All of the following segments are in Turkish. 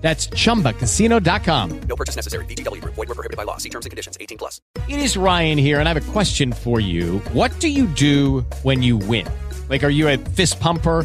That's chumbacasino.com. No purchase necessary. Group. Void were prohibited by law. See terms and conditions. 18 plus. It is Ryan here, and I have a question for you. What do you do when you win? Like, are you a fist pumper?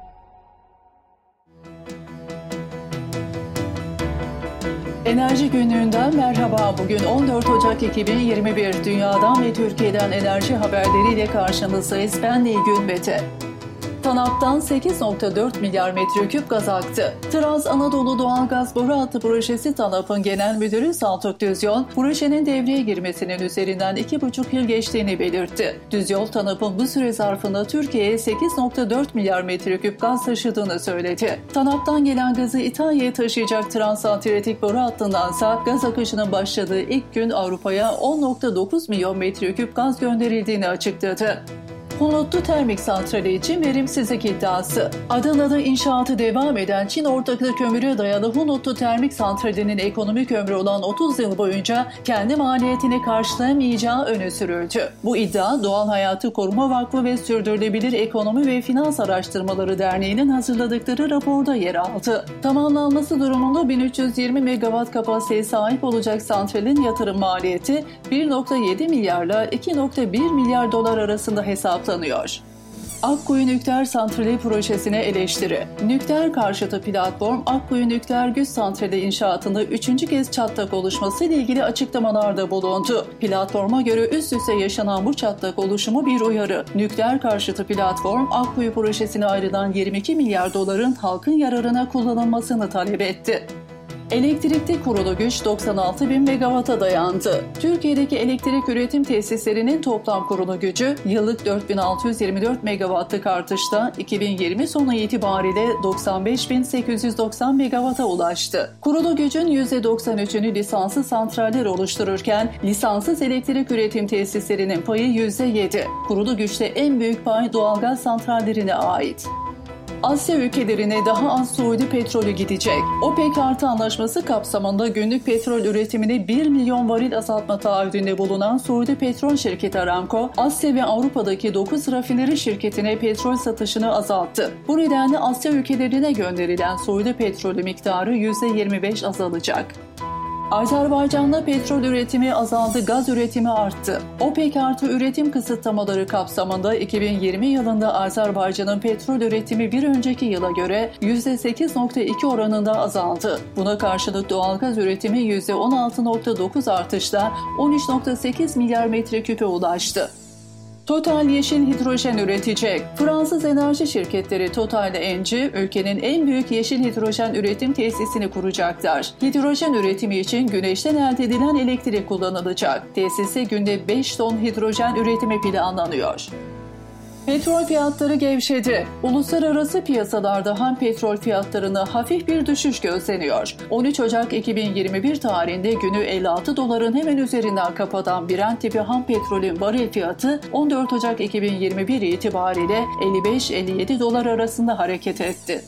Enerji günlüğünden merhaba. Bugün 14 Ocak 2021 Dünyadan ve Türkiye'den enerji haberleriyle karşınızdayız. Ben Nilgün Bete. TANAP'tan 8.4 milyar metreküp gaz aktı. Trans Anadolu Doğalgaz Boru Hattı Projesi TANAP'ın genel müdürü Saltuk Düzyol, projenin devreye girmesinin üzerinden 2,5 yıl geçtiğini belirtti. Düzyol, TANAP'ın bu süre zarfında Türkiye'ye 8.4 milyar metreküp gaz taşıdığını söyledi. TANAP'tan gelen gazı İtalya'ya taşıyacak Transantarktik Boru Hattı'ndansa gaz akışının başladığı ilk gün Avrupa'ya 10.9 milyon metreküp gaz gönderildiğini açıkladı. Hunutlu Termik Santrali için verimsizlik iddiası. Adana'da inşaatı devam eden Çin ortaklı kömüre dayalı Hunutlu Termik Santrali'nin ekonomik ömrü olan 30 yıl boyunca kendi maliyetini karşılayamayacağı öne sürüldü. Bu iddia Doğal Hayatı Koruma Vakfı ve Sürdürülebilir Ekonomi ve Finans Araştırmaları Derneği'nin hazırladıkları raporda yer aldı. Tamamlanması durumunda 1320 megawatt kapasiteye sahip olacak santralin yatırım maliyeti 1.7 milyarla 2.1 milyar dolar arasında hesaplanıyor. Akkuyu Nükleer Santrali projesine eleştiri. Nükleer karşıtı platform Akkuyu Nükleer Güç Santrali inşaatında üçüncü kez çatlak oluşması ile ilgili açıklamalarda bulundu. Platforma göre üst üste yaşanan bu çatlak oluşumu bir uyarı. Nükleer karşıtı platform Akkuyu projesine ayrılan 22 milyar doların halkın yararına kullanılmasını talep etti. Elektrikli kurulu güç 96 bin megawata dayandı. Türkiye'deki elektrik üretim tesislerinin toplam kurulu gücü yıllık 4624 megawattlık artışta 2020 sonu itibariyle 95.890 megawata ulaştı. Kurulu gücün %93'ünü lisanslı santraller oluştururken lisanssız elektrik üretim tesislerinin payı %7. Kurulu güçte en büyük pay doğalgaz santrallerine ait. Asya ülkelerine daha az Suudi petrolü gidecek. OPEC artı anlaşması kapsamında günlük petrol üretimini 1 milyon varil azaltma taahhüdünde bulunan Suudi petrol şirketi Aramco, Asya ve Avrupa'daki 9 rafineri şirketine petrol satışını azalttı. Bu nedenle Asya ülkelerine gönderilen Suudi petrolü miktarı %25 azalacak. Azerbaycan'da petrol üretimi azaldı, gaz üretimi arttı. OPEC artı üretim kısıtlamaları kapsamında 2020 yılında Azerbaycan'ın petrol üretimi bir önceki yıla göre %8.2 oranında azaldı. Buna karşılık doğalgaz üretimi %16.9 artışla 13.8 milyar metreküpe ulaştı. Total yeşil hidrojen üretecek. Fransız enerji şirketleri Total Engie ülkenin en büyük yeşil hidrojen üretim tesisini kuracaklar. Hidrojen üretimi için güneşten elde edilen elektrik kullanılacak. Tesiste günde 5 ton hidrojen üretimi planlanıyor. Petrol fiyatları gevşedi. Uluslararası piyasalarda ham petrol fiyatlarına hafif bir düşüş gözleniyor. 13 Ocak 2021 tarihinde günü 56 doların hemen üzerinden kapatan Brent tipi ham petrolün varil fiyatı 14 Ocak 2021 itibariyle 55-57 dolar arasında hareket etti.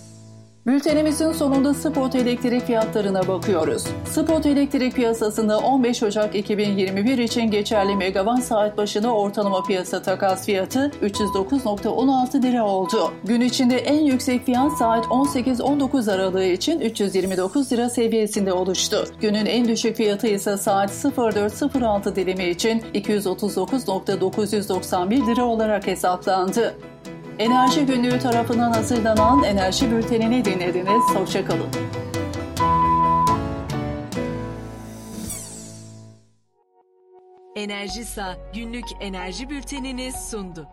Bültenimizin sonunda spot elektrik fiyatlarına bakıyoruz. Spot elektrik piyasasında 15 Ocak 2021 için geçerli megawatt saat başına ortalama piyasa takas fiyatı 309.16 lira oldu. Gün içinde en yüksek fiyat saat 18-19 aralığı için 329 lira seviyesinde oluştu. Günün en düşük fiyatı ise saat 04.06 dilimi için 239.991 lira olarak hesaplandı. Enerji Günlüğü tarafından hazırlanan Enerji Bülteni'ni dinlediniz. Hoşçakalın. Enerjisa günlük enerji bültenini sundu.